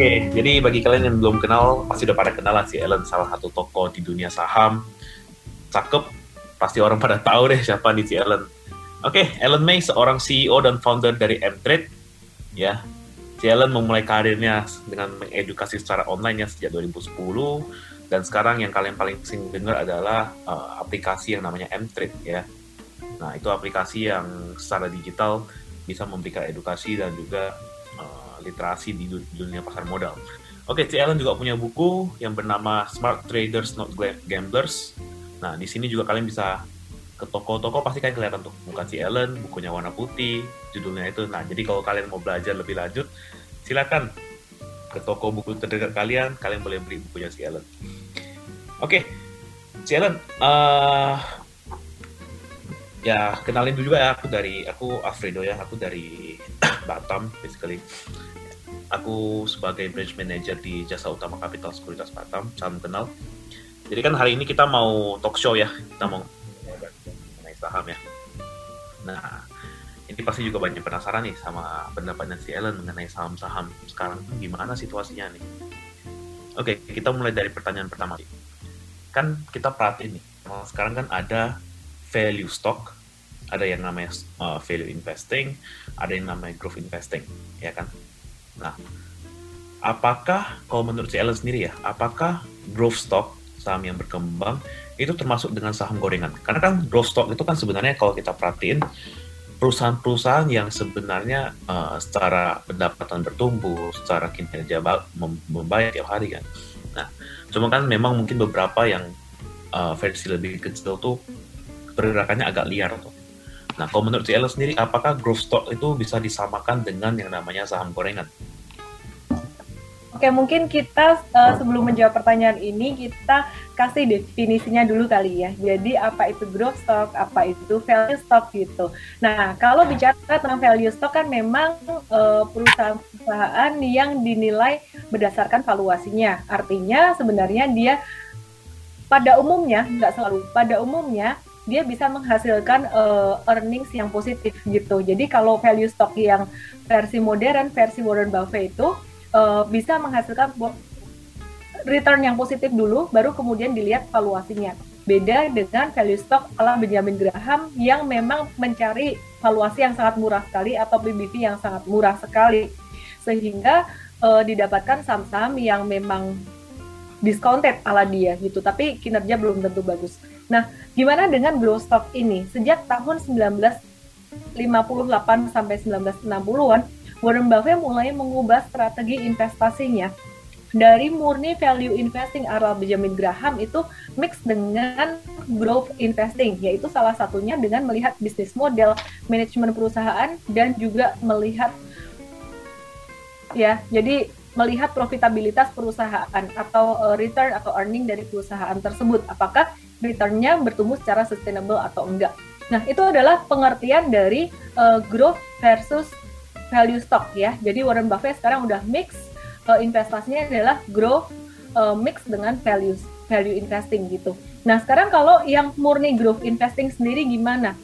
Oke, jadi bagi kalian yang belum kenal, pasti udah pada kenal lah si Ellen, salah satu tokoh di dunia saham. Cakep, pasti orang pada tahu deh siapa nih si Ellen. Oke, Ellen May seorang CEO dan founder dari M-Trade. Ya, si Ellen memulai karirnya dengan mengedukasi secara online ya sejak 2010 dan sekarang yang kalian paling sering dengar adalah uh, aplikasi yang namanya M-Trade ya. Nah, itu aplikasi yang secara digital bisa memberikan edukasi dan juga literasi di dunia pasar modal. Oke, C. Allen juga punya buku yang bernama Smart Traders Not Gamblers. Nah, di sini juga kalian bisa ke toko-toko pasti kalian kelihatan tuh muka C. Allen, bukunya warna putih, judulnya itu. Nah, jadi kalau kalian mau belajar lebih lanjut, silakan ke toko buku terdekat kalian, kalian boleh beli bukunya C. Allen. Oke, C. Allen, uh, ya kenalin dulu juga ya aku dari aku Alfredo ya aku dari Batam basically aku sebagai branch manager di Jasa Utama Capital Sekuritas Batam, salam kenal. Jadi kan hari ini kita mau talk show ya, kita mau mengenai saham ya. Nah, ini pasti juga banyak penasaran nih sama pendapatnya si Ellen mengenai saham-saham sekarang gimana situasinya nih. Oke, kita mulai dari pertanyaan pertama. Kan kita perhatiin nih, sekarang kan ada value stock, ada yang namanya uh, value investing, ada yang namanya growth investing, ya kan? Nah, apakah kalau menurut si Ellen sendiri ya, apakah growth stock saham yang berkembang itu termasuk dengan saham gorengan? Karena kan growth stock itu kan sebenarnya kalau kita perhatiin perusahaan-perusahaan yang sebenarnya uh, secara pendapatan bertumbuh, secara kinerja membayar tiap hari kan. Nah, cuma kan memang mungkin beberapa yang uh, versi lebih kecil tuh pergerakannya agak liar tuh. Nah, kalau menurut Ellen sendiri, apakah growth stock itu bisa disamakan dengan yang namanya saham gorengan? Oke, mungkin kita uh, sebelum menjawab pertanyaan ini kita kasih definisinya dulu kali ya. Jadi apa itu growth stock, apa itu value stock gitu. Nah, kalau bicara tentang value stock kan memang uh, perusahaan-perusahaan yang dinilai berdasarkan valuasinya. Artinya sebenarnya dia pada umumnya nggak selalu, pada umumnya dia bisa menghasilkan uh, earnings yang positif gitu. Jadi kalau value stock yang versi modern, versi Warren Buffett itu uh, bisa menghasilkan return yang positif dulu, baru kemudian dilihat valuasinya. Beda dengan value stock ala Benjamin Graham yang memang mencari valuasi yang sangat murah sekali atau PBV yang sangat murah sekali, sehingga uh, didapatkan saham-saham yang memang discounted ala dia gitu, tapi kinerja belum tentu bagus. Nah, gimana dengan growth stock ini? Sejak tahun 1958 sampai 1960-an, Warren Buffett mulai mengubah strategi investasinya dari murni value investing ala Benjamin Graham itu mix dengan growth investing, yaitu salah satunya dengan melihat bisnis model, manajemen perusahaan, dan juga melihat ya, jadi melihat profitabilitas perusahaan atau uh, return atau earning dari perusahaan tersebut, apakah returnnya bertumbuh secara sustainable atau enggak. Nah, itu adalah pengertian dari uh, growth versus value stock ya. Jadi Warren Buffett sekarang udah mix uh, investasinya adalah grow uh, mix dengan value value investing gitu. Nah sekarang kalau yang murni growth investing sendiri gimana?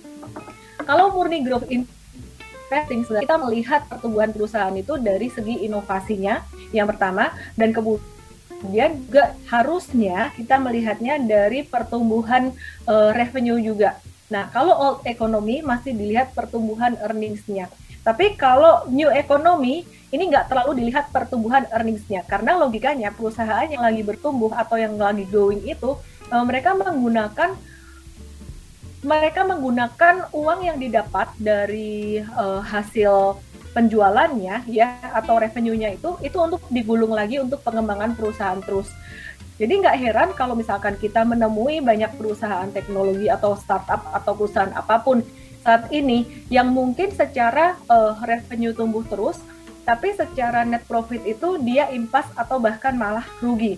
Kalau murni growth investing kita melihat pertumbuhan perusahaan itu dari segi inovasinya yang pertama dan kemudian juga harusnya kita melihatnya dari pertumbuhan uh, revenue juga. Nah, kalau old economy masih dilihat pertumbuhan earningsnya. Tapi kalau new economy ini nggak terlalu dilihat pertumbuhan earningsnya karena logikanya perusahaan yang lagi bertumbuh atau yang lagi growing itu uh, mereka menggunakan mereka menggunakan uang yang didapat dari uh, hasil penjualannya ya atau revenue-nya itu itu untuk digulung lagi untuk pengembangan perusahaan terus. Jadi nggak heran kalau misalkan kita menemui banyak perusahaan teknologi atau startup atau perusahaan apa pun saat ini yang mungkin secara uh, revenue tumbuh terus, tapi secara net profit itu dia impas atau bahkan malah rugi.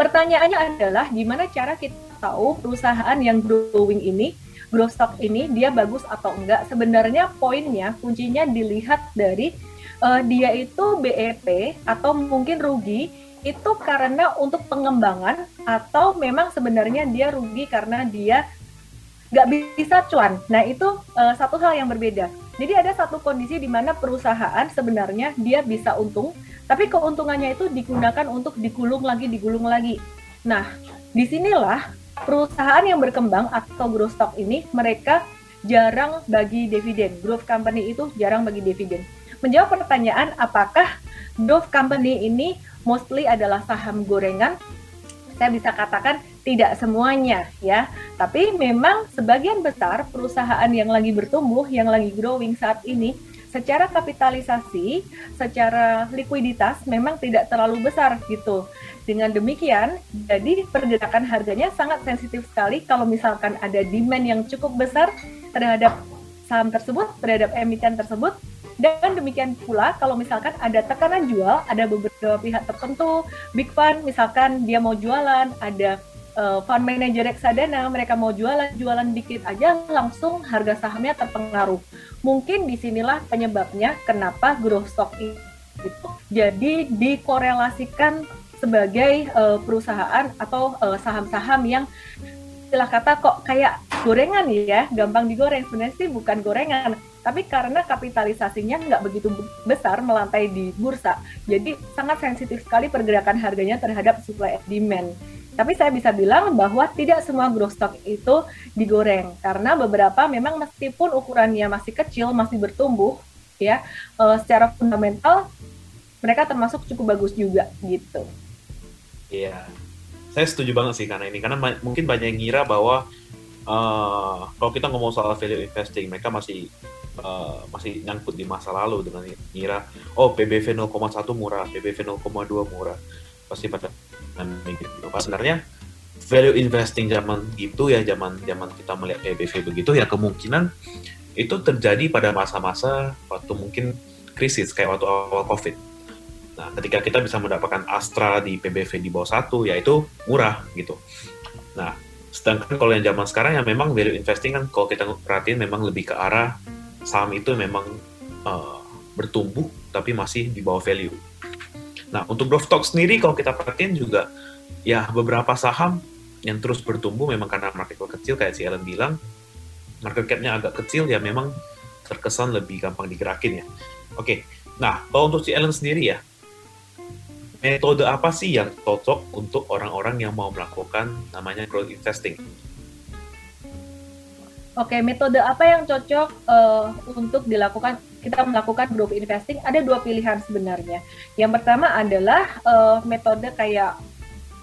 Pertanyaannya adalah gimana cara kita tahu perusahaan yang growing ini, growth stock ini dia bagus atau enggak? Sebenarnya poinnya kuncinya dilihat dari uh, dia itu BEP atau mungkin rugi itu karena untuk pengembangan atau memang sebenarnya dia rugi karena dia nggak bisa cuan. Nah itu uh, satu hal yang berbeda. Jadi ada satu kondisi di mana perusahaan sebenarnya dia bisa untung, tapi keuntungannya itu digunakan untuk digulung lagi, digulung lagi. Nah, di sinilah perusahaan yang berkembang atau growth stock ini mereka jarang bagi dividen. Growth company itu jarang bagi dividen. Menjawab pertanyaan apakah growth company ini mostly adalah saham gorengan saya bisa katakan tidak semuanya ya, tapi memang sebagian besar perusahaan yang lagi bertumbuh, yang lagi growing saat ini secara kapitalisasi, secara likuiditas memang tidak terlalu besar gitu. Dengan demikian, jadi pergerakan harganya sangat sensitif sekali kalau misalkan ada demand yang cukup besar terhadap saham tersebut, terhadap emiten tersebut, dan demikian pula kalau misalkan ada tekanan jual, ada beberapa pihak tertentu, big fund misalkan dia mau jualan, ada uh, fund manager reksadana, mereka mau jualan, jualan dikit aja langsung harga sahamnya terpengaruh. Mungkin di sinilah penyebabnya kenapa growth stock itu jadi dikorelasikan sebagai uh, perusahaan atau uh, saham-saham yang istilah kata kok kayak gorengan ya, gampang digoreng. Sebenarnya sih bukan gorengan, tapi karena kapitalisasinya nggak begitu besar melantai di bursa, jadi sangat sensitif sekali pergerakan harganya terhadap supply and demand. Tapi saya bisa bilang bahwa tidak semua growth stock itu digoreng. Karena beberapa memang meskipun ukurannya masih kecil, masih bertumbuh, ya uh, secara fundamental mereka termasuk cukup bagus juga gitu. Iya, saya setuju banget sih karena ini. Karena mungkin banyak yang ngira bahwa uh, kalau kita ngomong soal value investing mereka masih uh, masih nyangkut di masa lalu dengan ngira oh PBV 0,1 murah PBV 0,2 murah. Pasti pada mikir gitu. Pas sebenarnya value investing zaman itu ya zaman zaman kita melihat PBV begitu ya kemungkinan itu terjadi pada masa-masa waktu mungkin krisis kayak waktu awal COVID Nah, ketika kita bisa mendapatkan Astra di PBV di bawah satu, yaitu murah gitu. Nah, sedangkan kalau yang zaman sekarang ya memang value investing kan kalau kita perhatiin memang lebih ke arah saham itu memang uh, bertumbuh tapi masih di bawah value. Nah, untuk stock sendiri kalau kita perhatiin juga ya beberapa saham yang terus bertumbuh memang karena market cap kecil kayak si Ellen bilang, market cap-nya agak kecil ya memang terkesan lebih gampang digerakin ya. Oke, nah kalau untuk si Ellen sendiri ya, metode apa sih yang cocok untuk orang-orang yang mau melakukan namanya growth investing? Oke, metode apa yang cocok uh, untuk dilakukan kita melakukan growth investing? Ada dua pilihan sebenarnya. Yang pertama adalah uh, metode kayak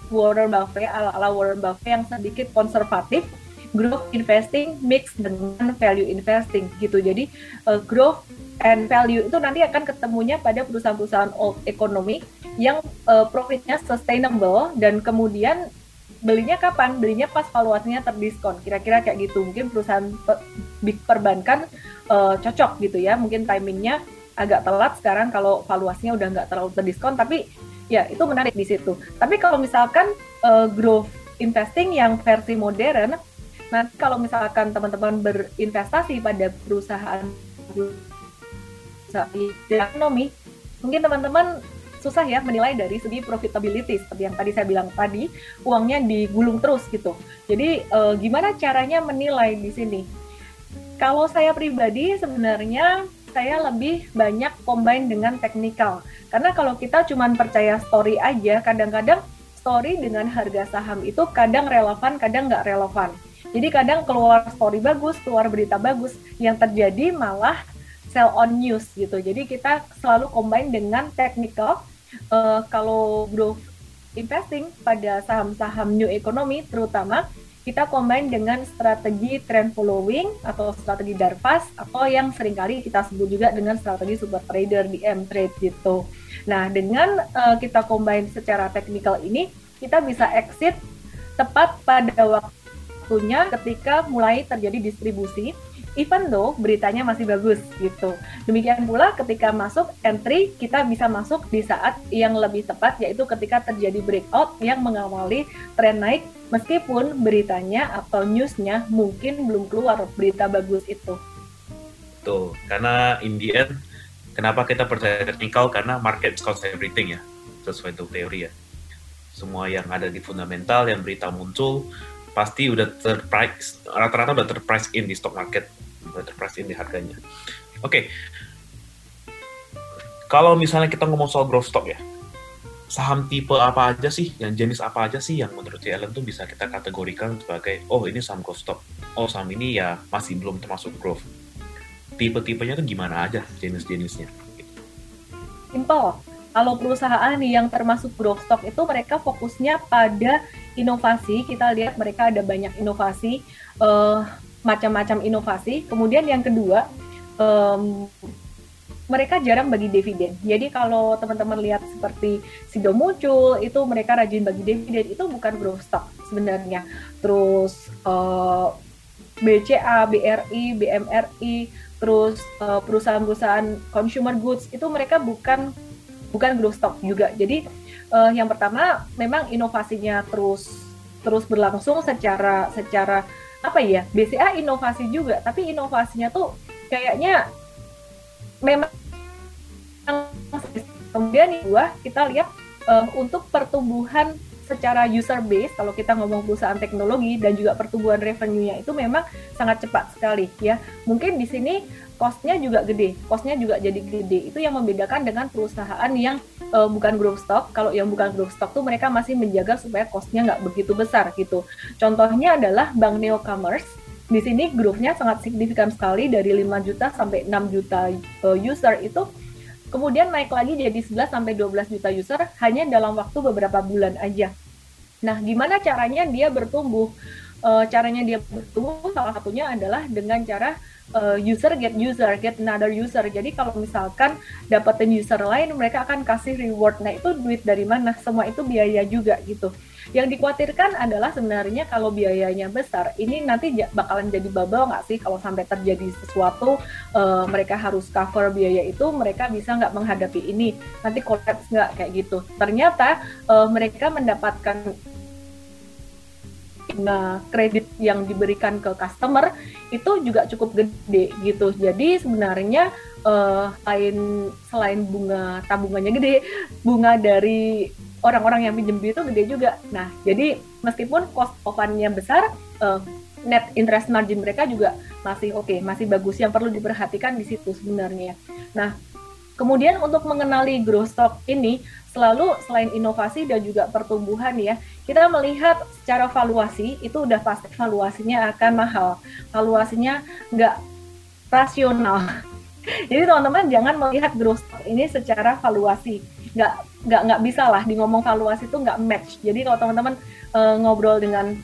Warren Buffett ala, ala Warren Buffett yang sedikit konservatif, growth investing mix dengan value investing gitu. Jadi uh, growth and value itu nanti akan ketemunya pada perusahaan-perusahaan old economy yang uh, profitnya sustainable dan kemudian belinya kapan? Belinya pas valuasinya terdiskon. Kira-kira kayak gitu. Mungkin perusahaan big perbankan uh, cocok gitu ya. Mungkin timingnya agak telat sekarang kalau valuasinya udah nggak terlalu terdiskon. Tapi ya itu menarik di situ. Tapi kalau misalkan uh, growth investing yang versi modern, nanti kalau misalkan teman-teman berinvestasi pada perusahaan ekonomi, mungkin teman-teman susah ya menilai dari segi profitability seperti yang tadi saya bilang tadi uangnya digulung terus gitu. Jadi e, gimana caranya menilai di sini? Kalau saya pribadi sebenarnya saya lebih banyak combine dengan teknikal karena kalau kita cuma percaya story aja kadang-kadang story dengan harga saham itu kadang relevan kadang nggak relevan. Jadi kadang keluar story bagus, keluar berita bagus, yang terjadi malah sell on news gitu. Jadi kita selalu combine dengan technical uh, kalau growth investing pada saham-saham new economy terutama kita combine dengan strategi trend following atau strategi Darvas atau yang sering kali kita sebut juga dengan strategi super trader di M-Trade gitu. Nah, dengan uh, kita combine secara teknikal ini, kita bisa exit tepat pada waktunya ketika mulai terjadi distribusi even though beritanya masih bagus gitu. Demikian pula ketika masuk entry kita bisa masuk di saat yang lebih tepat yaitu ketika terjadi breakout yang mengawali tren naik meskipun beritanya atau newsnya mungkin belum keluar berita bagus itu. Tuh, karena in the end kenapa kita percaya technical karena market cost everything ya sesuai untuk teori ya. Semua yang ada di fundamental yang berita muncul pasti udah terprice rata-rata udah terprice in di stock market enterprise ini harganya. okay. kalau misalnya kita ngomong soal growth stock ya, saham tipe apa aja sih, yang jenis apa aja sih yang menurut Ellen tuh bisa kita kategorikan sebagai, oh ini saham growth stock, oh saham ini ya masih belum termasuk growth. Tipe-tipenya tuh gimana aja jenis-jenisnya? Simple. Kalau perusahaan yang termasuk growth stock itu mereka fokusnya pada inovasi. Kita lihat mereka ada banyak inovasi, uh, macam-macam inovasi. Kemudian yang kedua, um, mereka jarang bagi dividen. Jadi kalau teman-teman lihat seperti Sido muncul, itu mereka rajin bagi dividen, itu bukan growth stock sebenarnya. Terus uh, eh, BCA, BRI, BMRI, terus uh, perusahaan-perusahaan consumer goods itu mereka bukan bukan growth stock juga. Jadi uh, yang pertama memang inovasinya terus terus berlangsung secara secara apa ya BCA inovasi juga, tapi inovasinya tuh kayaknya memang kemudian yang kedua kita lihat uh, untuk pertumbuhan secara user base kalau kita ngomong perusahaan teknologi dan juga pertumbuhan revenue-nya itu memang sangat cepat sekali ya. Mungkin di sini cost-nya juga gede, cost-nya juga jadi gede. Itu yang membedakan dengan perusahaan yang uh, bukan growth stock. Kalau yang bukan growth stock tuh mereka masih menjaga supaya cost-nya nggak begitu besar gitu. Contohnya adalah Bank Neo Commerce di sini growth-nya sangat signifikan sekali dari 5 juta sampai 6 juta uh, user itu kemudian naik lagi jadi 11 sampai 12 juta user hanya dalam waktu beberapa bulan aja. Nah, gimana caranya dia bertumbuh? Uh, caranya dia bertumbuh salah satunya adalah dengan cara uh, user get user, get another user. Jadi kalau misalkan dapetin user lain, mereka akan kasih reward. Nah itu duit dari mana? Semua itu biaya juga gitu. Yang dikhawatirkan adalah sebenarnya kalau biayanya besar, ini nanti bakalan jadi bubble nggak sih kalau sampai terjadi sesuatu uh, mereka harus cover biaya itu, mereka bisa nggak menghadapi ini, nanti collapse nggak kayak gitu. Ternyata uh, mereka mendapatkan nah kredit yang diberikan ke customer itu juga cukup gede gitu. Jadi sebenarnya uh, selain selain bunga tabungannya gede, bunga dari orang-orang yang pinjam duit itu gede juga. Nah, jadi meskipun cost of fund-nya besar, uh, net interest margin mereka juga masih oke, okay, masih bagus. Yang perlu diperhatikan di situ sebenarnya. Nah, kemudian untuk mengenali growth stock ini, selalu selain inovasi dan juga pertumbuhan ya, kita melihat secara valuasi itu udah pasti valuasinya akan mahal. Valuasinya nggak rasional. Jadi teman-teman jangan melihat growth stock ini secara valuasi nggak nggak nggak bisa lah di ngomong valuasi itu nggak match jadi kalau teman-teman uh, ngobrol dengan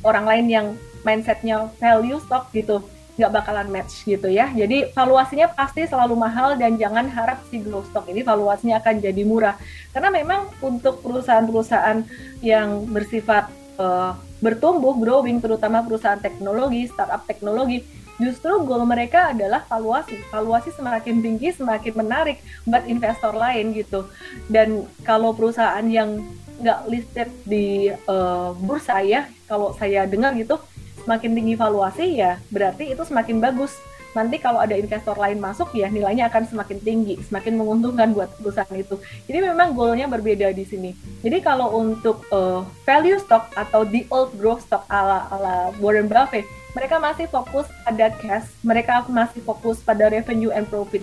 orang lain yang mindsetnya value stock gitu nggak bakalan match gitu ya jadi valuasinya pasti selalu mahal dan jangan harap si growth stock ini valuasinya akan jadi murah karena memang untuk perusahaan-perusahaan yang bersifat uh, bertumbuh growing terutama perusahaan teknologi startup teknologi justru goal mereka adalah valuasi. Valuasi semakin tinggi semakin menarik buat investor lain gitu. Dan kalau perusahaan yang nggak listed di uh, bursa ya, kalau saya dengar gitu, semakin tinggi valuasi ya berarti itu semakin bagus. Nanti kalau ada investor lain masuk ya nilainya akan semakin tinggi, semakin menguntungkan buat perusahaan itu. Jadi memang goalnya berbeda di sini. Jadi kalau untuk uh, value stock atau the old growth stock ala ala Warren Buffett mereka masih fokus pada cash, mereka masih fokus pada revenue and profit.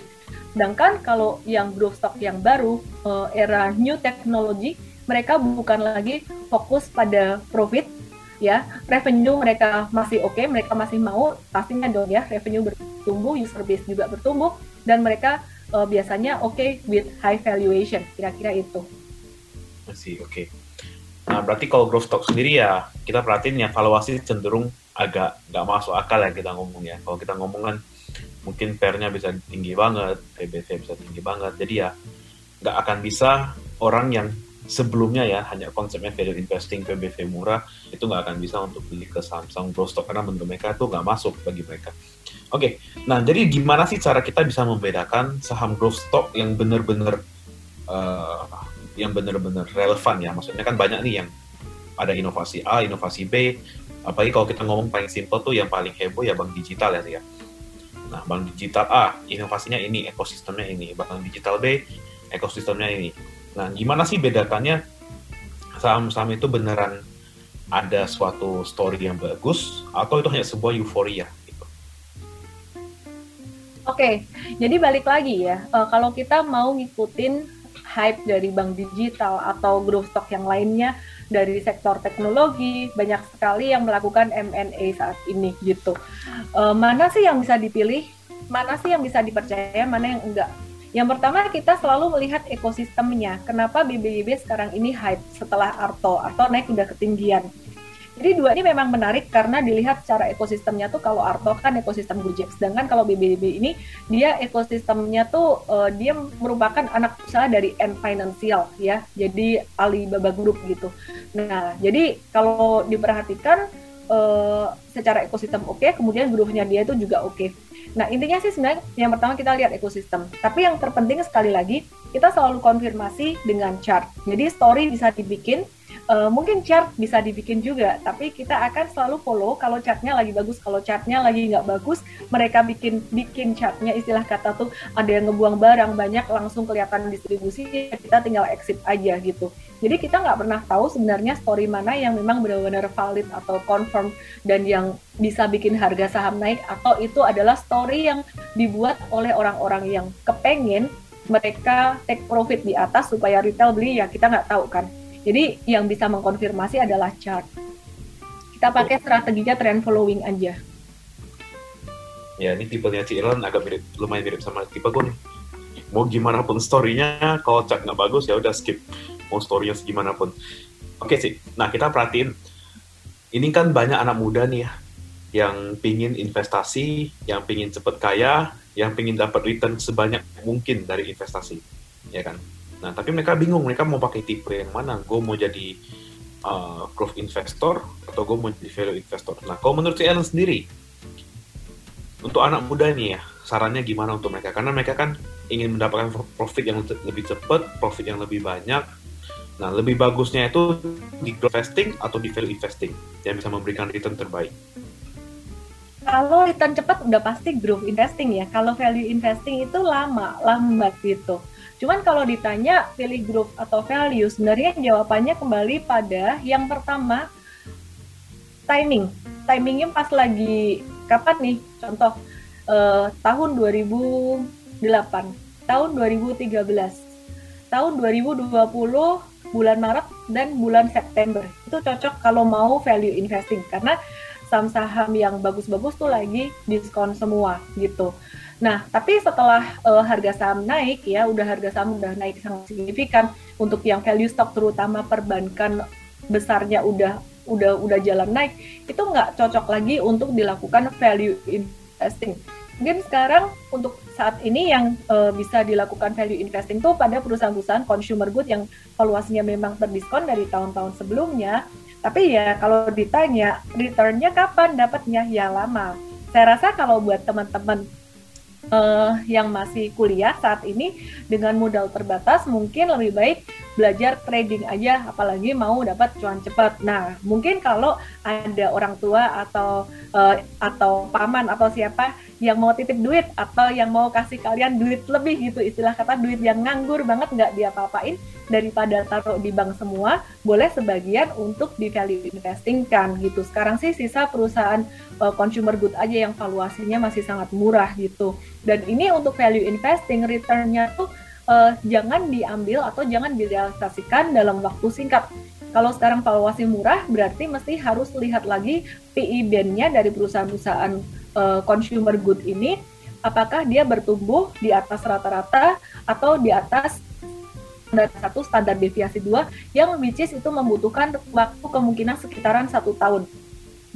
Sedangkan kalau yang growth stock yang baru, uh, era new technology, mereka bukan lagi fokus pada profit, ya revenue mereka masih oke, okay, mereka masih mau pastinya dong ya revenue bertumbuh, user base juga bertumbuh, dan mereka uh, biasanya oke okay with high valuation, kira-kira itu. Masih oke. Okay. Nah berarti kalau growth stock sendiri ya kita perhatiin ya valuasi cenderung agak nggak masuk akal ya kita ngomong ya. Kalau kita ngomong kan mungkin pairnya bisa tinggi banget, PBV bisa tinggi banget. Jadi ya nggak akan bisa orang yang sebelumnya ya hanya konsepnya value investing PBV murah itu nggak akan bisa untuk beli ke Samsung growth stock karena menurut mereka itu nggak masuk bagi mereka. Oke, okay. nah jadi gimana sih cara kita bisa membedakan saham growth stock yang benar-benar uh, yang benar-benar relevan ya? Maksudnya kan banyak nih yang ada inovasi A, inovasi B, apalagi kalau kita ngomong paling simple tuh yang paling heboh ya bank digital ya ya nah bank digital A inovasinya ini ekosistemnya ini bank digital B ekosistemnya ini nah gimana sih bedakannya saham-saham itu beneran ada suatu story yang bagus atau itu hanya sebuah euforia gitu? Oke, jadi balik lagi ya, uh, kalau kita mau ngikutin hype dari bank digital atau growth stock yang lainnya dari sektor teknologi, banyak sekali yang melakukan M&A saat ini gitu. Uh, mana sih yang bisa dipilih? Mana sih yang bisa dipercaya? Mana yang enggak? Yang pertama kita selalu melihat ekosistemnya. Kenapa BBYB sekarang ini hype setelah Arto? Arto naik udah ketinggian jadi dua ini memang menarik karena dilihat secara ekosistemnya tuh kalau Arto kan ekosistem Gojek, sedangkan kalau BBB ini dia ekosistemnya tuh uh, dia merupakan anak usaha dari N Financial ya, jadi Alibaba Group gitu. Nah, jadi kalau diperhatikan uh, secara ekosistem oke, okay, kemudian grupnya dia itu juga oke. Okay. Nah, intinya sih sebenarnya yang pertama kita lihat ekosistem. Tapi yang terpenting sekali lagi, kita selalu konfirmasi dengan chart. Jadi story bisa dibikin uh, mungkin chart bisa dibikin juga, tapi kita akan selalu follow kalau chartnya lagi bagus, kalau chartnya lagi nggak bagus, mereka bikin bikin chartnya istilah kata tuh ada yang ngebuang barang banyak langsung kelihatan distribusi, kita tinggal exit aja gitu. Jadi kita nggak pernah tahu sebenarnya story mana yang memang benar-benar valid atau confirm dan yang bisa bikin harga saham naik atau itu adalah story yang dibuat oleh orang-orang yang kepengen mereka take profit di atas supaya retail beli ya kita nggak tahu kan jadi yang bisa mengkonfirmasi adalah chart. Kita pakai strateginya trend following aja. Ya, ini tipenya Ci Elon agak mirip, lumayan mirip sama tipe gue nih. Mau gimana pun story-nya, kalau chart nggak bagus ya udah skip. Mau story-nya segimana pun. Oke sih, nah kita perhatiin, ini kan banyak anak muda nih ya, yang pingin investasi, yang pingin cepet kaya, yang pingin dapat return sebanyak mungkin dari investasi, ya kan? Nah, tapi mereka bingung, mereka mau pakai tipe yang mana? Gue mau jadi uh, growth investor atau gue mau jadi value investor? Nah, kalau menurut si Ellen sendiri, untuk anak muda nih ya, sarannya gimana untuk mereka? Karena mereka kan ingin mendapatkan profit yang lebih cepat, profit yang lebih banyak. Nah, lebih bagusnya itu di growth investing atau di value investing yang bisa memberikan return terbaik. Kalau return cepat udah pasti growth investing ya. Kalau value investing itu lama, lambat gitu Cuman kalau ditanya pilih grup atau value, sebenarnya jawabannya kembali pada yang pertama timing. Timingnya pas lagi kapan nih? Contoh eh, tahun 2008, tahun 2013, tahun 2020 bulan Maret dan bulan September. Itu cocok kalau mau value investing karena saham-saham yang bagus-bagus tuh lagi diskon semua gitu. Nah, tapi setelah uh, harga saham naik ya, udah harga saham udah naik sangat signifikan untuk yang value stock terutama perbankan besarnya udah udah udah jalan naik, itu nggak cocok lagi untuk dilakukan value investing. Mungkin sekarang untuk saat ini yang uh, bisa dilakukan value investing tuh pada perusahaan-perusahaan consumer good yang valuasinya memang terdiskon dari tahun-tahun sebelumnya. Tapi ya kalau ditanya returnnya kapan dapatnya ya lama. Saya rasa kalau buat teman-teman uh, yang masih kuliah saat ini dengan modal terbatas mungkin lebih baik belajar trading aja apalagi mau dapat cuan cepat. Nah, mungkin kalau ada orang tua atau uh, atau paman atau siapa yang mau titip duit atau yang mau kasih kalian duit lebih gitu. Istilah kata duit yang nganggur banget nggak dia apa-apain daripada taruh di bank semua boleh sebagian untuk di value investing kan gitu. Sekarang sih sisa perusahaan uh, consumer good aja yang valuasinya masih sangat murah gitu. Dan ini untuk value investing returnnya tuh uh, jangan diambil atau jangan direalisasikan dalam waktu singkat. Kalau sekarang valuasi murah, berarti mesti harus lihat lagi PI band-nya dari perusahaan-perusahaan uh, consumer good ini, apakah dia bertumbuh di atas rata-rata atau di atas standar satu standar deviasi dua yang which is itu membutuhkan waktu kemungkinan sekitaran satu tahun.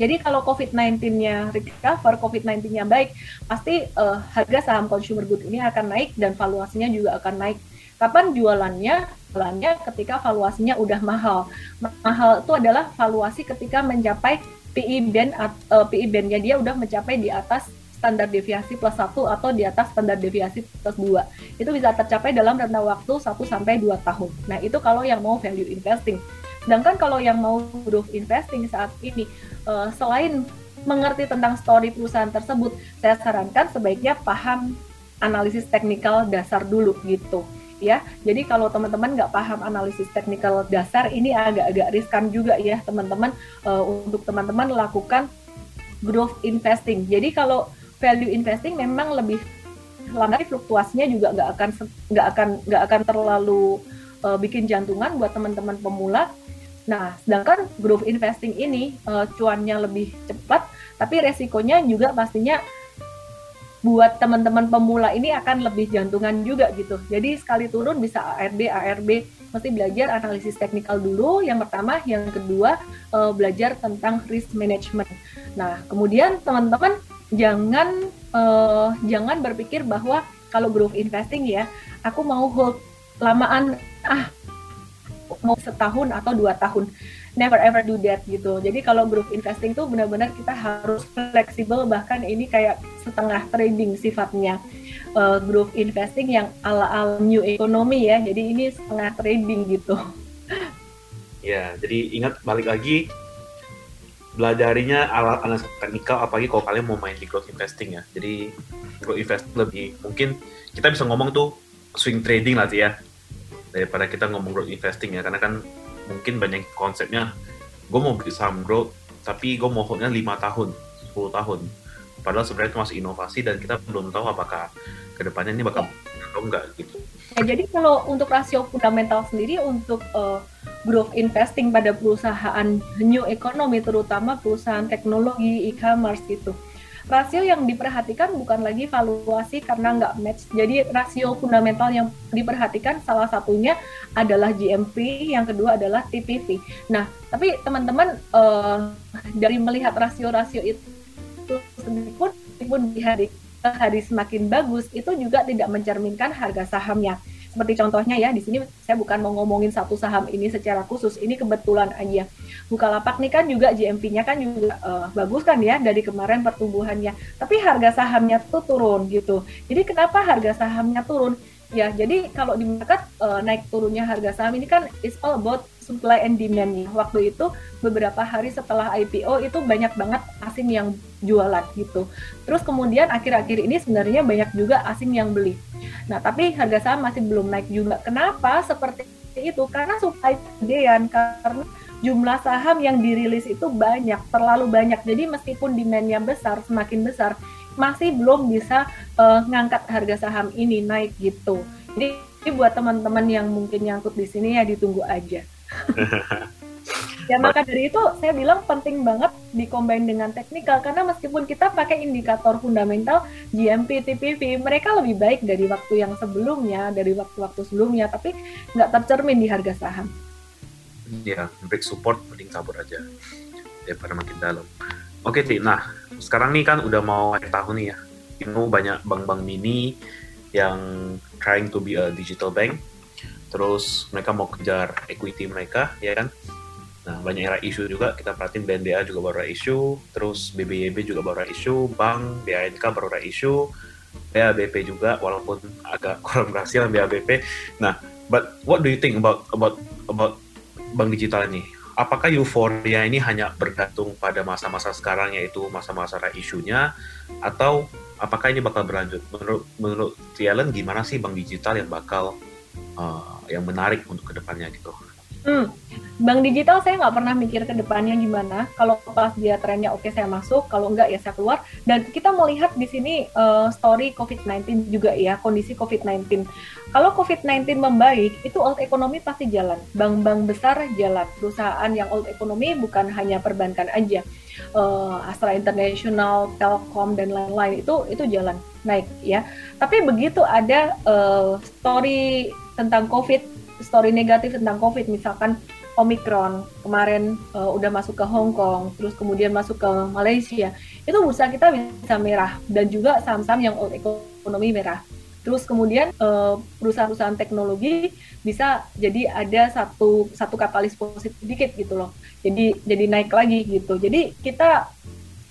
Jadi kalau COVID-19-nya recover, COVID-19-nya baik, pasti uh, harga saham consumer good ini akan naik dan valuasinya juga akan naik. Kapan jualannya? Jualannya ketika valuasinya udah mahal. Mahal itu adalah valuasi ketika mencapai PI band uh, eh, PI band-nya dia udah mencapai di atas standar deviasi plus satu atau di atas standar deviasi plus dua Itu bisa tercapai dalam rentang waktu 1 sampai 2 tahun. Nah, itu kalau yang mau value investing. Sedangkan kalau yang mau growth investing saat ini, uh, selain mengerti tentang story perusahaan tersebut, saya sarankan sebaiknya paham analisis teknikal dasar dulu gitu ya. Jadi kalau teman-teman nggak paham analisis teknikal dasar, ini agak-agak riskan juga ya teman-teman uh, untuk teman-teman lakukan growth investing. Jadi kalau value investing memang lebih lama fluktuasinya juga nggak akan nggak akan nggak akan terlalu uh, bikin jantungan buat teman-teman pemula. Nah, sedangkan growth investing ini uh, cuannya lebih cepat, tapi resikonya juga pastinya buat teman-teman pemula ini akan lebih jantungan juga gitu. Jadi sekali turun bisa ARB, ARB, mesti belajar analisis teknikal dulu. Yang pertama, yang kedua uh, belajar tentang risk management. Nah, kemudian teman-teman jangan uh, jangan berpikir bahwa kalau growth investing ya, aku mau hold lamaan ah mau setahun atau dua tahun never ever do that gitu. Jadi kalau group investing tuh benar-benar kita harus fleksibel bahkan ini kayak setengah trading sifatnya. Uh, group investing yang ala-ala new economy ya. Jadi ini setengah trading gitu. Ya, jadi ingat balik lagi belajarinya alat analisis teknikal apalagi kalau kalian mau main di growth investing ya. Jadi growth investing lebih mungkin kita bisa ngomong tuh swing trading lah ya daripada kita ngomong growth investing ya karena kan mungkin banyak konsepnya gue mau beli saham growth tapi gue mau holdnya 5 tahun 10 tahun. Padahal sebenarnya itu masih inovasi dan kita belum tahu apakah ke depannya ini bakal atau enggak gitu. Ya, jadi kalau untuk rasio fundamental sendiri untuk uh, growth investing pada perusahaan new economy terutama perusahaan teknologi e-commerce gitu rasio yang diperhatikan bukan lagi valuasi karena nggak match. Jadi rasio fundamental yang diperhatikan salah satunya adalah GMP, yang kedua adalah TPV. Nah, tapi teman-teman uh, dari melihat rasio-rasio itu sendiri pun, pun di hari hari semakin bagus itu juga tidak mencerminkan harga sahamnya seperti contohnya ya di sini saya bukan mau ngomongin satu saham ini secara khusus ini kebetulan aja. Bukalapak nih kan juga GMP-nya kan juga uh, bagus kan ya dari kemarin pertumbuhannya tapi harga sahamnya tuh turun gitu. Jadi kenapa harga sahamnya turun? Ya jadi kalau di market uh, naik turunnya harga saham ini kan it's all about supply and demand nih. Waktu itu beberapa hari setelah IPO itu banyak banget asing yang jualan gitu. Terus kemudian akhir-akhir ini sebenarnya banyak juga asing yang beli. Nah, tapi harga saham masih belum naik juga. Kenapa seperti itu? Karena supply kegedean karena jumlah saham yang dirilis itu banyak, terlalu banyak. Jadi meskipun demandnya besar, semakin besar, masih belum bisa uh, ngangkat harga saham ini naik gitu. Jadi buat teman-teman yang mungkin nyangkut di sini ya ditunggu aja. ya maka dari itu saya bilang penting banget dikombin dengan teknikal karena meskipun kita pakai indikator fundamental GMP, TPV mereka lebih baik dari waktu yang sebelumnya dari waktu-waktu sebelumnya tapi nggak tercermin di harga saham. Ya break support mending kabur aja daripada makin dalam. Oke Ti, nah sekarang nih kan udah mau akhir tahun nih ya. Ini banyak bank-bank mini yang trying to be a digital bank terus mereka mau kejar equity mereka ya kan? Nah banyak era isu juga kita perhatiin BNDA juga baru ada isu terus BBYB juga baru ada isu bank BANK baru ada isu BABP juga walaupun agak kurang berhasil BABP nah but what do you think about about about bank digital ini? Apakah euforia ini hanya bergantung pada masa-masa sekarang yaitu masa-masa isunya atau apakah ini bakal berlanjut? Menurut menurut Tialen gimana sih bank digital yang bakal uh, yang menarik untuk ke depannya gitu. Hmm. Bank digital saya nggak pernah mikir ke depannya gimana. Kalau pas dia trennya oke saya masuk, kalau enggak ya saya keluar. Dan kita mau lihat di sini uh, story COVID-19 juga ya, kondisi COVID-19. Kalau COVID-19 membaik, itu old economy pasti jalan. Bank-bank besar jalan. Perusahaan yang old economy bukan hanya perbankan aja. Uh, Astra International, Telkom dan lain-lain itu itu jalan naik ya. Tapi begitu ada uh, story tentang COVID, story negatif tentang COVID, misalkan Omicron kemarin uh, udah masuk ke Hong Kong, terus kemudian masuk ke Malaysia, itu bursa kita bisa merah dan juga saham-saham yang old ekonomi merah. Terus kemudian uh, perusahaan-perusahaan teknologi bisa jadi ada satu satu katalis positif sedikit gitu loh. Jadi jadi naik lagi gitu. Jadi kita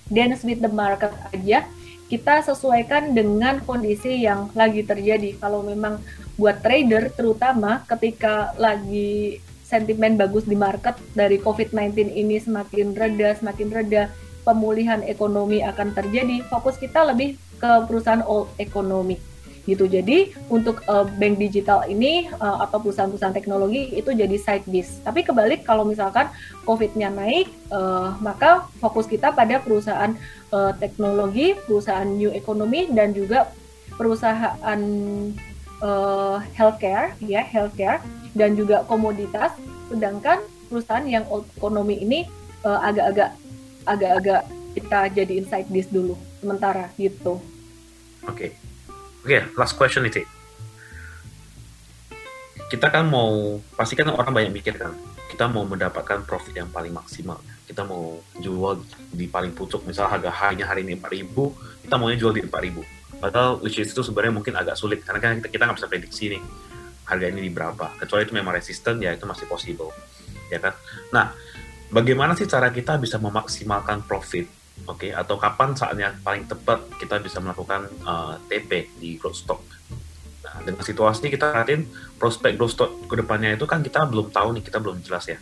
dance with the market aja kita sesuaikan dengan kondisi yang lagi terjadi. Kalau memang buat trader terutama ketika lagi sentimen bagus di market dari COVID-19 ini semakin reda, semakin reda, pemulihan ekonomi akan terjadi. Fokus kita lebih ke perusahaan old economy gitu. Jadi untuk uh, bank digital ini uh, atau perusahaan-perusahaan teknologi itu jadi side bis. Tapi kebalik kalau misalkan COVID-nya naik, uh, maka fokus kita pada perusahaan uh, teknologi, perusahaan new economy dan juga perusahaan uh, healthcare, ya healthcare dan juga komoditas, sedangkan perusahaan yang old economy ini uh, agak-agak agak-agak kita jadi inside this dulu sementara gitu. Oke, okay. Oke, okay, last question itu. Kita kan mau, pasti kan orang banyak mikir kan, kita mau mendapatkan profit yang paling maksimal. Kita mau jual di paling pucuk, misal harga hanya hari ini 4000, kita maunya jual di 4000. Padahal which is itu sebenarnya mungkin agak sulit, karena kan kita, kita nggak bisa prediksi nih harga ini di berapa. Kecuali itu memang resisten, ya itu masih possible. Ya kan? Nah, bagaimana sih cara kita bisa memaksimalkan profit oke okay? atau kapan saatnya paling tepat kita bisa melakukan uh, eh, TP di growth stock nah dengan situasi kita perhatiin prospek growth stock ke depannya itu kan kita belum tahu nih kita belum jelas ya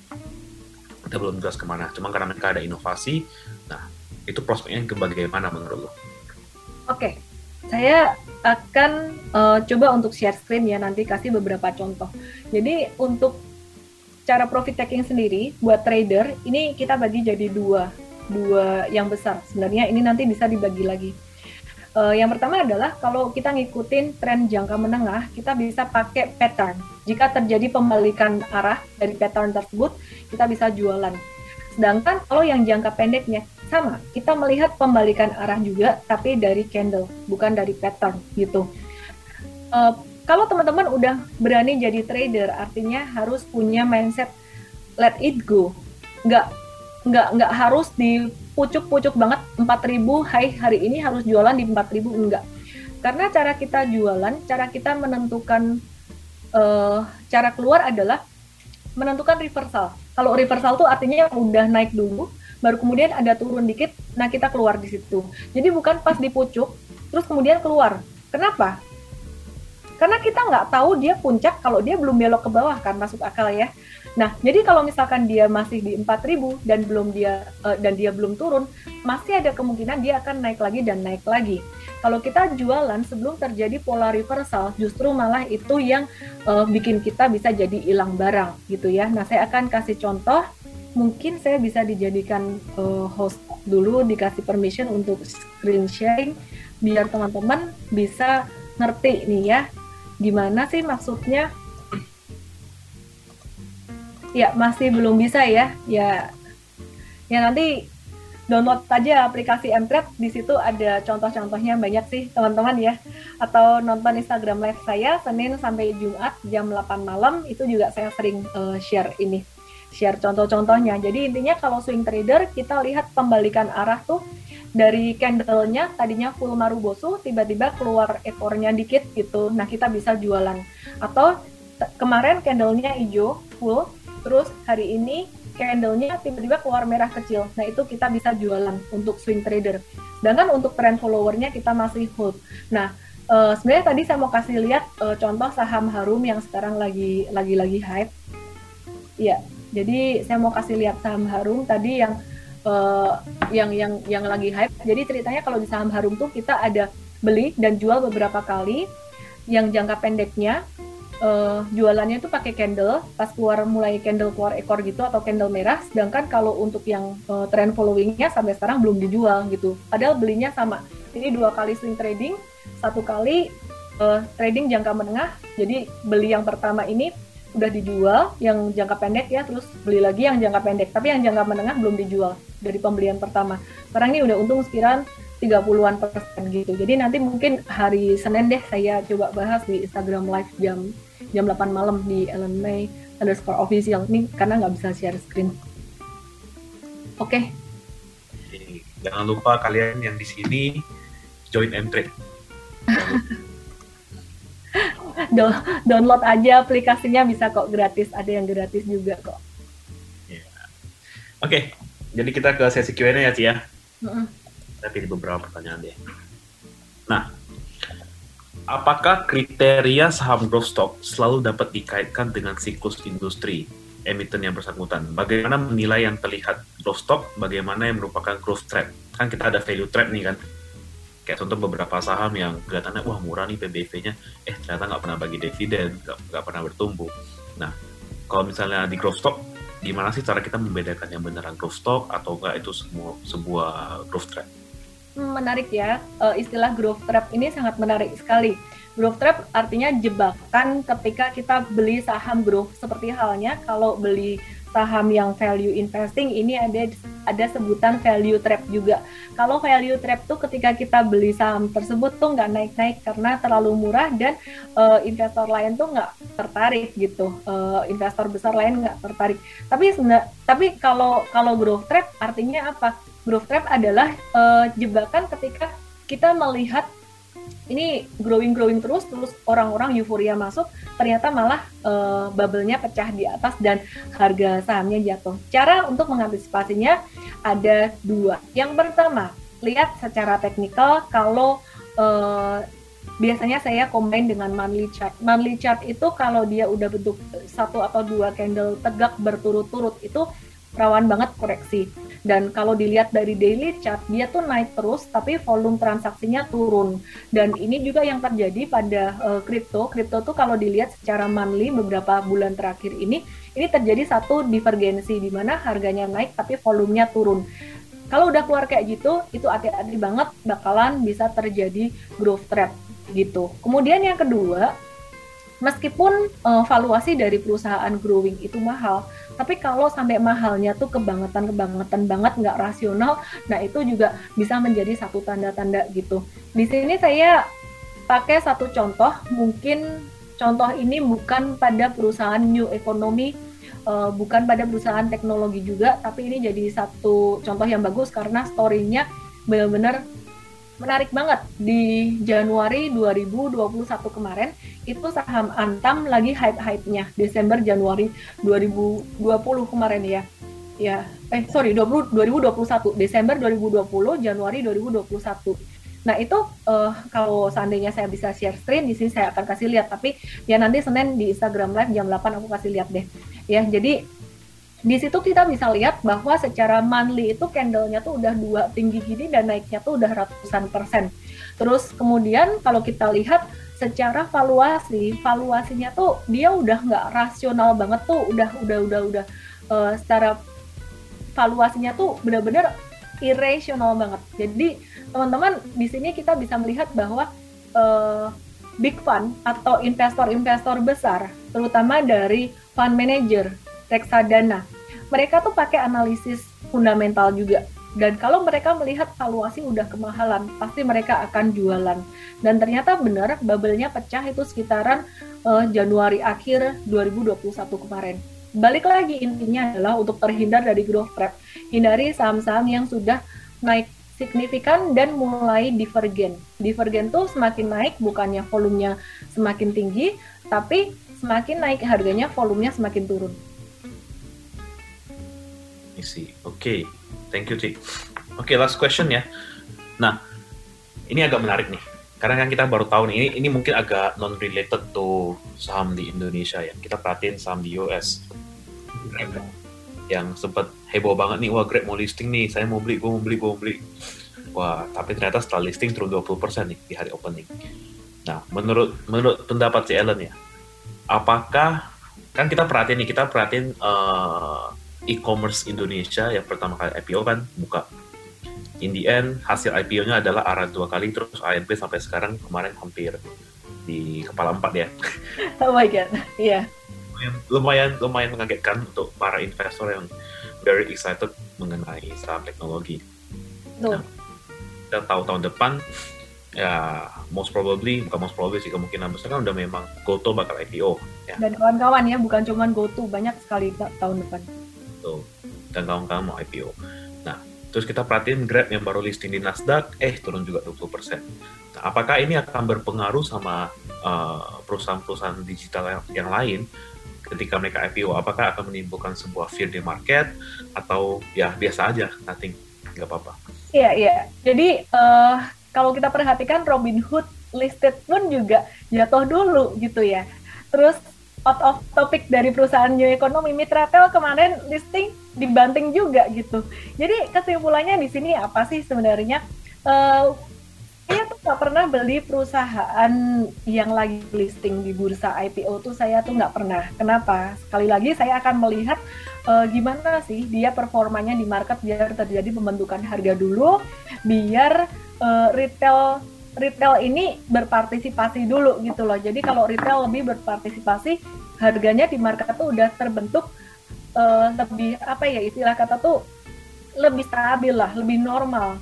kita belum jelas ke mana cuma karena mereka ada inovasi nah itu prospeknya ke bagaimana menurut lo oke okay. saya akan uh, coba untuk share screen ya nanti kasih beberapa contoh jadi untuk cara profit taking sendiri buat trader ini kita bagi jadi dua dua yang besar. Sebenarnya ini nanti bisa dibagi lagi. Uh, yang pertama adalah kalau kita ngikutin tren jangka menengah kita bisa pakai pattern. Jika terjadi pembalikan arah dari pattern tersebut kita bisa jualan. Sedangkan kalau yang jangka pendeknya sama. Kita melihat pembalikan arah juga tapi dari candle bukan dari pattern gitu. Uh, kalau teman-teman udah berani jadi trader artinya harus punya mindset let it go. Nggak nggak nggak harus di pucuk-pucuk banget 4000 hai hari ini harus jualan di 4000 enggak. Karena cara kita jualan cara kita menentukan uh, cara keluar adalah menentukan reversal. Kalau reversal tuh artinya yang udah naik dulu baru kemudian ada turun dikit nah kita keluar di situ. Jadi bukan pas di pucuk terus kemudian keluar. Kenapa? Karena kita nggak tahu dia puncak kalau dia belum belok ke bawah kan masuk akal ya nah jadi kalau misalkan dia masih di 4000 dan belum dia uh, dan dia belum turun masih ada kemungkinan dia akan naik lagi dan naik lagi kalau kita jualan sebelum terjadi pola reversal justru malah itu yang uh, bikin kita bisa jadi hilang barang gitu ya nah saya akan kasih contoh mungkin saya bisa dijadikan uh, host dulu dikasih permission untuk screen sharing biar teman-teman bisa ngerti nih ya gimana sih maksudnya? Ya, masih belum bisa ya. Ya ya nanti download aja aplikasi Mtrade di situ ada contoh-contohnya banyak sih teman-teman ya. Atau nonton Instagram live saya Senin sampai Jumat jam 8 malam itu juga saya sering uh, share ini share contoh-contohnya. Jadi intinya kalau swing trader kita lihat pembalikan arah tuh dari candlenya tadinya full marubosu tiba-tiba keluar ekornya dikit gitu. Nah kita bisa jualan. Atau kemarin candlenya hijau full terus hari ini candlenya tiba-tiba keluar merah kecil nah itu kita bisa jualan untuk swing trader sedangkan untuk trend followernya kita masih hold nah uh, sebenarnya tadi saya mau kasih lihat uh, contoh saham harum yang sekarang lagi lagi lagi hype ya jadi saya mau kasih lihat saham harum tadi yang uh, yang yang yang lagi hype. Jadi ceritanya kalau di saham Harum tuh kita ada beli dan jual beberapa kali. Yang jangka pendeknya uh, jualannya itu pakai candle, pas keluar mulai candle keluar ekor gitu atau candle merah. Sedangkan kalau untuk yang uh, trend followingnya sampai sekarang belum dijual gitu. Padahal belinya sama. Jadi dua kali swing trading, satu kali uh, trading jangka menengah. Jadi beli yang pertama ini udah dijual yang jangka pendek ya terus beli lagi yang jangka pendek tapi yang jangka menengah belum dijual dari pembelian pertama sekarang ini udah untung sekiranya 30-an persen gitu jadi nanti mungkin hari Senin deh saya coba bahas di Instagram live jam jam 8 malam di Ellen May underscore official ini karena nggak bisa share screen oke okay. jangan lupa kalian yang di sini join M-Trade download aja aplikasinya bisa kok gratis ada yang gratis juga kok yeah. oke okay. jadi kita ke sesi Q&A ya Cia mm -hmm. kita pilih beberapa pertanyaan deh nah apakah kriteria saham growth stock selalu dapat dikaitkan dengan siklus industri? Emiten yang bersangkutan. Bagaimana menilai yang terlihat growth stock, bagaimana yang merupakan growth trap. Kan kita ada value trap nih kan. Kayak contoh beberapa saham yang kelihatannya wah murah nih PBV-nya eh ternyata nggak pernah bagi dividen nggak pernah bertumbuh. Nah kalau misalnya di growth stock gimana sih cara kita membedakan yang beneran growth stock atau enggak itu semua sebuah growth trend menarik ya. Uh, istilah growth trap ini sangat menarik sekali. Growth trap artinya jebakan ketika kita beli saham growth seperti halnya kalau beli saham yang value investing ini ada ada sebutan value trap juga. Kalau value trap tuh ketika kita beli saham tersebut tuh nggak naik-naik karena terlalu murah dan uh, investor lain tuh nggak tertarik gitu. Uh, investor besar lain nggak tertarik. Tapi tapi kalau kalau growth trap artinya apa? Growth trap adalah uh, jebakan ketika kita melihat ini growing growing terus terus orang-orang euforia masuk ternyata malah uh, bubble-nya pecah di atas dan harga sahamnya jatuh. Cara untuk mengantisipasinya ada dua. Yang pertama, lihat secara teknikal kalau uh, biasanya saya combine dengan monthly chart. Monthly chart itu kalau dia udah bentuk satu atau dua candle tegak berturut-turut itu rawan banget koreksi. Dan kalau dilihat dari daily chart, dia tuh naik terus, tapi volume transaksinya turun. Dan ini juga yang terjadi pada kripto. Uh, kripto tuh kalau dilihat secara monthly beberapa bulan terakhir ini, ini terjadi satu divergensi di mana harganya naik tapi volumenya turun. Kalau udah keluar kayak gitu, itu hati-hati banget bakalan bisa terjadi growth trap gitu. Kemudian yang kedua, meskipun uh, valuasi dari perusahaan growing itu mahal, tapi kalau sampai mahalnya tuh kebangetan-kebangetan banget nggak rasional, nah itu juga bisa menjadi satu tanda-tanda gitu. Di sini saya pakai satu contoh, mungkin contoh ini bukan pada perusahaan new economy, uh, bukan pada perusahaan teknologi juga, tapi ini jadi satu contoh yang bagus karena story-nya benar-benar menarik banget. Di Januari 2021 kemarin itu saham Antam lagi hype-hype-nya. Desember Januari 2020 kemarin ya. Ya eh sorry 20, 2021 Desember 2020 Januari 2021 Nah itu uh, kalau seandainya saya bisa share screen di sini saya akan kasih lihat. Tapi ya nanti Senin di Instagram Live jam 8 aku kasih lihat deh. Ya jadi di situ kita bisa lihat bahwa secara monthly itu candlenya tuh udah dua tinggi gini dan naiknya tuh udah ratusan persen. Terus kemudian kalau kita lihat secara valuasi, valuasinya tuh dia udah nggak rasional banget tuh, udah udah udah udah uh, secara valuasinya tuh benar-benar irrational banget. Jadi teman-teman di sini kita bisa melihat bahwa uh, big fund atau investor-investor besar, terutama dari fund manager reksadana. Mereka tuh pakai analisis fundamental juga. Dan kalau mereka melihat valuasi udah kemahalan, pasti mereka akan jualan. Dan ternyata benar, bubble-nya pecah itu sekitaran uh, Januari akhir 2021 kemarin. Balik lagi intinya adalah untuk terhindar dari growth trap. Hindari saham-saham yang sudah naik signifikan dan mulai divergen. Divergen tuh semakin naik bukannya volumenya semakin tinggi, tapi semakin naik harganya volumenya semakin turun. I see. Oke, okay. thank you, Cik. Oke, okay, last question ya. Nah, ini agak menarik nih. Karena kan kita baru tahu nih, ini, ini mungkin agak non-related to saham di Indonesia ya. Kita perhatiin saham di US. Yang sempat heboh banget nih, wah Grab mau listing nih, saya mau beli, gue mau beli, gue mau beli. Wah, tapi ternyata setelah listing turun 20% nih di hari opening. Nah, menurut menurut pendapat si Ellen ya, apakah kan kita perhatiin nih, kita perhatiin uh, e-commerce Indonesia yang pertama kali IPO kan buka. In the end, hasil IPO-nya adalah arah dua kali, terus ANP sampai sekarang kemarin hampir di kepala empat ya. Oh my god, iya. Yeah. Lumayan, lumayan mengagetkan untuk para investor yang very excited mengenai saham teknologi. Nah, kita tahu tahun depan ya most probably bukan most probably sih kemungkinan besar kan udah memang GoTo bakal IPO ya. dan kawan-kawan ya bukan cuma GoTo banyak sekali tahun depan gitu dan kawan-kawan mau IPO. Nah, terus kita perhatiin Grab yang baru listing di Nasdaq, eh turun juga 20%. Nah, apakah ini akan berpengaruh sama uh, perusahaan-perusahaan digital yang, yang lain ketika mereka IPO? Apakah akan menimbulkan sebuah fear di market atau ya biasa aja, nothing, nggak apa-apa? Iya, iya. Jadi uh, kalau kita perhatikan Robinhood listed pun juga jatuh dulu gitu ya. Terus out of topic dari perusahaan New Economy Mitratel kemarin listing dibanting juga gitu. Jadi kesimpulannya di sini apa sih sebenarnya? Uh, saya tuh nggak pernah beli perusahaan yang lagi listing di bursa IPO tuh saya tuh nggak pernah. Kenapa? Sekali lagi saya akan melihat uh, gimana sih dia performanya di market biar terjadi pembentukan harga dulu, biar uh, retail retail ini berpartisipasi dulu gitu loh. Jadi kalau retail lebih berpartisipasi, harganya di market tuh udah terbentuk uh, lebih apa ya istilah kata tuh lebih stabil lah, lebih normal.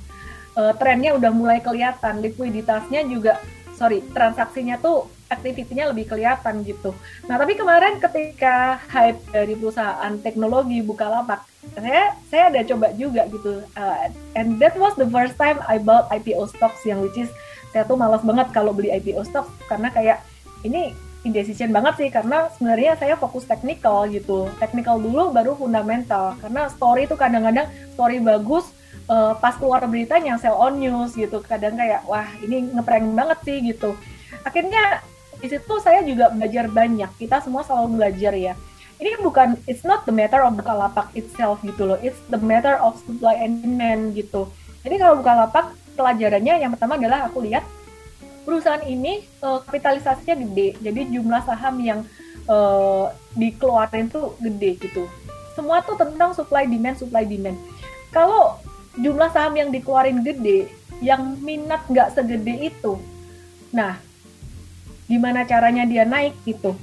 Uh, trennya udah mulai kelihatan, likuiditasnya juga sorry transaksinya tuh aktivitinya lebih kelihatan gitu. Nah tapi kemarin ketika hype dari perusahaan teknologi Bukalapak, saya saya ada coba juga gitu. Uh, and that was the first time I bought IPO stocks yang which is saya tuh malas banget kalau beli IPO stocks karena kayak ini indecision banget sih karena sebenarnya saya fokus teknikal gitu. Teknikal dulu baru fundamental karena story itu kadang-kadang story bagus uh, pas keluar beritanya sell on news gitu. Kadang kayak wah ini ngeprank banget sih gitu. Akhirnya di situ saya juga belajar banyak. Kita semua selalu belajar ya. Ini bukan it's not the matter of Bukalapak itself gitu loh. It's the matter of supply and demand gitu. Jadi kalau Bukalapak pelajarannya yang pertama adalah aku lihat perusahaan ini uh, kapitalisasinya gede. Jadi jumlah saham yang uh, dikeluarin tuh gede gitu. Semua tuh tentang supply demand supply demand. Kalau jumlah saham yang dikeluarin gede, yang minat nggak segede itu, nah gimana caranya dia naik gitu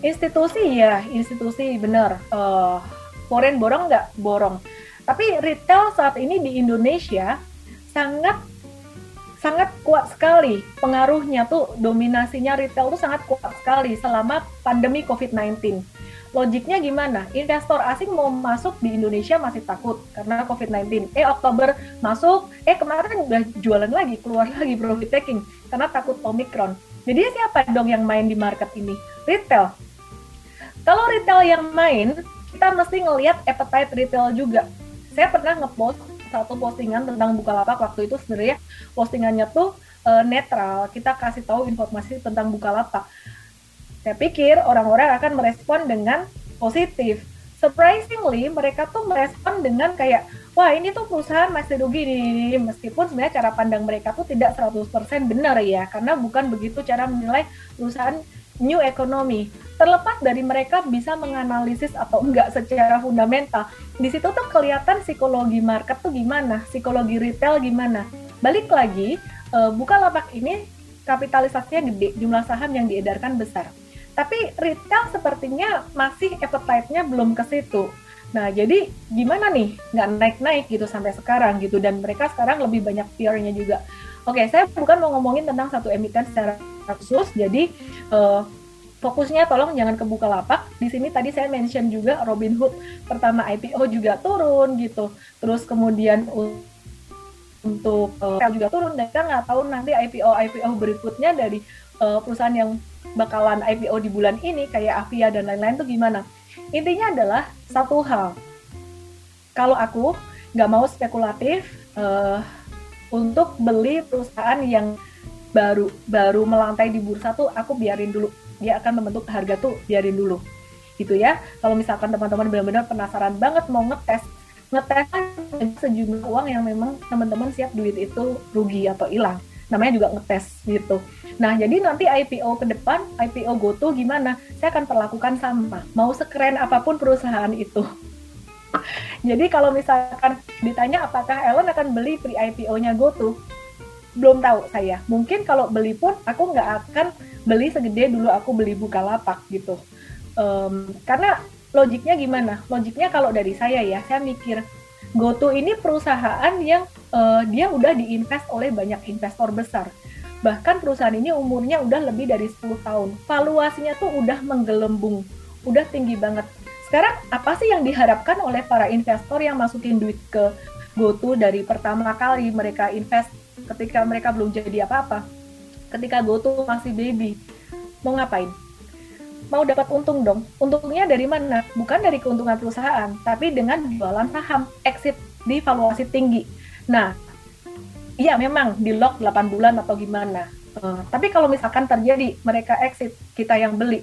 institusi ya institusi bener uh, foreign borong nggak borong tapi retail saat ini di Indonesia sangat sangat kuat sekali pengaruhnya tuh dominasinya retail tuh sangat kuat sekali selama pandemi COVID-19 logiknya gimana? Investor asing mau masuk di Indonesia masih takut karena COVID-19. Eh Oktober masuk, eh kemarin udah jualan lagi, keluar lagi profit taking karena takut Omicron. Jadi siapa dong yang main di market ini? Retail. Kalau retail yang main, kita mesti ngelihat appetite retail juga. Saya pernah ngepost satu postingan tentang Bukalapak waktu itu sebenarnya postingannya tuh e, netral. Kita kasih tahu informasi tentang Bukalapak. Saya pikir orang-orang akan merespon dengan positif. Surprisingly, mereka tuh merespon dengan kayak, wah ini tuh perusahaan masih rugi nih, meskipun sebenarnya cara pandang mereka tuh tidak 100% benar ya, karena bukan begitu cara menilai perusahaan new economy. Terlepas dari mereka bisa menganalisis atau enggak secara fundamental, di situ tuh kelihatan psikologi market tuh gimana, psikologi retail gimana. Balik lagi, uh, lapak ini kapitalisasinya gede, jumlah saham yang diedarkan besar. Tapi retail sepertinya masih appetite-nya belum ke situ Nah, jadi gimana nih nggak naik-naik gitu sampai sekarang gitu dan mereka sekarang lebih banyak fear-nya juga. Oke, saya bukan mau ngomongin tentang satu emiten secara khusus, jadi uh, fokusnya tolong jangan kebuka lapak. Di sini tadi saya mention juga Robinhood pertama IPO juga turun gitu. Terus kemudian untuk uh, juga turun dan kita nggak tahu nanti IPO IPO berikutnya dari uh, perusahaan yang bakalan IPO di bulan ini kayak Avia dan lain-lain tuh gimana intinya adalah satu hal kalau aku nggak mau spekulatif uh, untuk beli perusahaan yang baru baru melantai di bursa tuh aku biarin dulu dia akan membentuk harga tuh biarin dulu gitu ya kalau misalkan teman-teman benar-benar penasaran banget mau ngetes ngetes sejumlah uang yang memang teman-teman siap duit itu rugi atau hilang namanya juga ngetes gitu Nah, jadi nanti IPO ke depan, IPO GoTo gimana? Saya akan perlakukan sama. Mau sekeren apa pun perusahaan itu. jadi kalau misalkan ditanya apakah Elon akan beli pre IPO-nya GoTo, belum tahu saya. Mungkin kalau beli pun aku nggak akan beli segede dulu aku beli Bukalapak gitu. Um, karena logiknya gimana? Logiknya kalau dari saya ya, saya mikir GoTo ini perusahaan yang uh, dia udah diinvest oleh banyak investor besar Bahkan perusahaan ini umurnya udah lebih dari 10 tahun. Valuasinya tuh udah menggelembung, udah tinggi banget. Sekarang apa sih yang diharapkan oleh para investor yang masukin duit ke GoTo dari pertama kali mereka invest ketika mereka belum jadi apa-apa? Ketika GoTo masih baby, mau ngapain? Mau dapat untung dong. Untungnya dari mana? Bukan dari keuntungan perusahaan, tapi dengan jualan saham, exit di valuasi tinggi. Nah, iya memang di lock 8 bulan atau gimana. Uh, tapi kalau misalkan terjadi mereka exit, kita yang beli.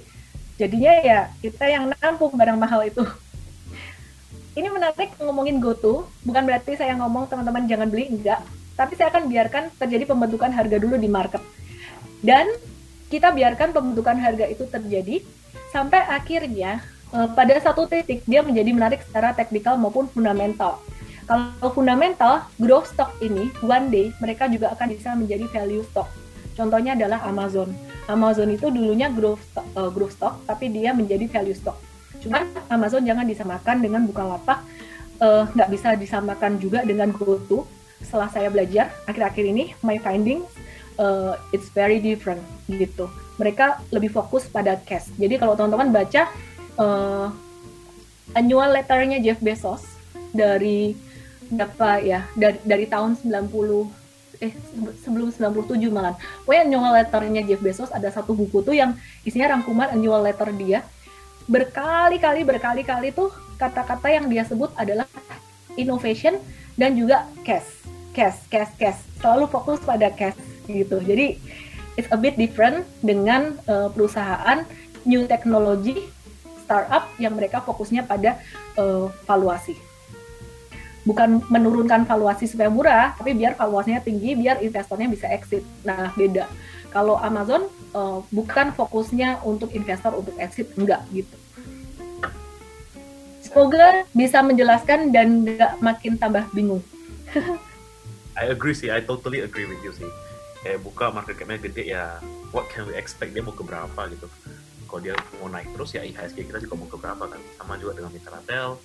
Jadinya ya kita yang nampung barang mahal itu. Ini menarik ngomongin GoTo, bukan berarti saya ngomong teman-teman jangan beli, enggak. Tapi saya akan biarkan terjadi pembentukan harga dulu di market. Dan kita biarkan pembentukan harga itu terjadi sampai akhirnya uh, pada satu titik dia menjadi menarik secara teknikal maupun fundamental Kalau fundamental, growth stock ini one day mereka juga akan bisa menjadi value stock. Contohnya adalah Amazon. Amazon itu dulunya growth stock, uh, growth stock tapi dia menjadi value stock. Cuman Amazon jangan disamakan dengan Bukalapak, uh, nggak bisa disamakan juga dengan GoTo. Setelah saya belajar akhir-akhir ini, my findings uh, it's very different gitu. Mereka lebih fokus pada cash. Jadi kalau teman-teman baca uh, annual letternya Jeff Bezos dari berapa ya dari dari tahun 90 eh sebelum 97 malah. Pokoknya annual letternya Jeff Bezos ada satu buku tuh yang isinya rangkuman annual letter dia. Berkali-kali berkali-kali tuh kata-kata yang dia sebut adalah innovation dan juga cash. Cash, cash, cash. Selalu fokus pada cash gitu. Jadi it's a bit different dengan uh, perusahaan new technology startup yang mereka fokusnya pada uh, valuasi bukan menurunkan valuasi supaya murah, tapi biar valuasinya tinggi, biar investornya bisa exit. Nah, beda. Kalau Amazon uh, bukan fokusnya untuk investor untuk exit, enggak gitu. Semoga bisa menjelaskan dan nggak makin tambah bingung. I agree sih, I totally agree with you sih. Kayak buka market capnya gede ya, what can we expect dia mau ke berapa gitu. Kalau dia mau naik terus ya IHSG kita juga mau ke berapa kan. Sama juga dengan Mitratel,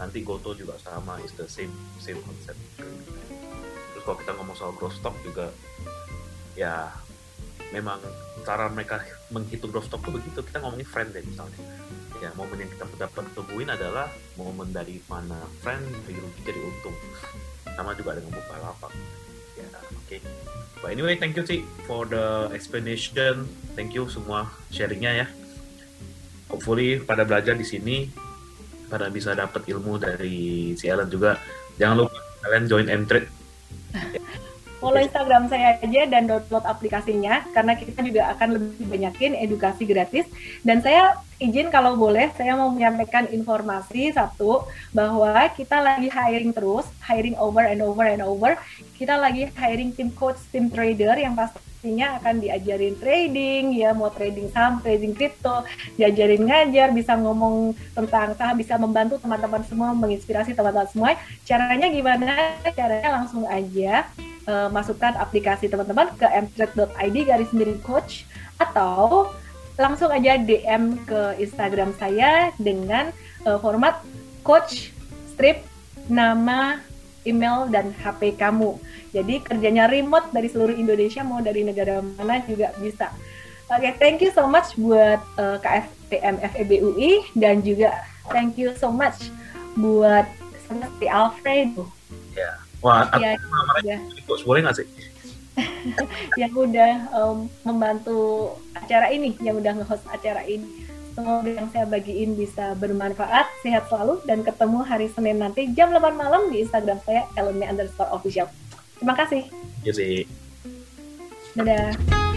nanti Goto juga sama is the same same concept. Terus kalau kita ngomong soal growth stock juga ya memang cara mereka menghitung growth stock itu begitu. Kita ngomongin friend deh misalnya. Ya momen yang kita dapat temuin adalah momen dari mana friend dari rugi jadi untung. Sama juga dengan buka lapak ya oke. Okay. but anyway thank you sih for the explanation. Thank you semua sharingnya ya. Hopefully pada belajar di sini pada bisa dapat ilmu dari si Ellen juga. Jangan lupa kalian join M-Trade. Follow Instagram saya aja dan download aplikasinya karena kita juga akan lebih banyakin edukasi gratis. Dan saya izin kalau boleh saya mau menyampaikan informasi satu bahwa kita lagi hiring terus, hiring over and over and over. Kita lagi hiring tim coach, tim trader yang pasti pastinya akan diajarin trading ya mau trading saham trading kripto diajarin ngajar bisa ngomong tentang saham bisa membantu teman-teman semua menginspirasi teman-teman semua caranya gimana caranya langsung aja uh, masukkan aplikasi teman-teman ke mtrade.id garis miring coach atau langsung aja DM ke Instagram saya dengan uh, format coach strip nama email dan HP kamu. Jadi kerjanya remote dari seluruh Indonesia mau dari negara mana juga bisa. Oke, okay, thank you so much buat uh, KFPM FEB UI dan juga thank you so much buat seperti Alfred. Ya, wah, ya, ya. boleh nggak sih? yang udah um, membantu acara ini, yang udah nge-host acara ini. Semoga yang saya bagiin bisa bermanfaat, sehat selalu, dan ketemu hari Senin nanti jam 8 malam di Instagram saya, Eleni underscore official. Terima kasih. Terima kasih. Dadah.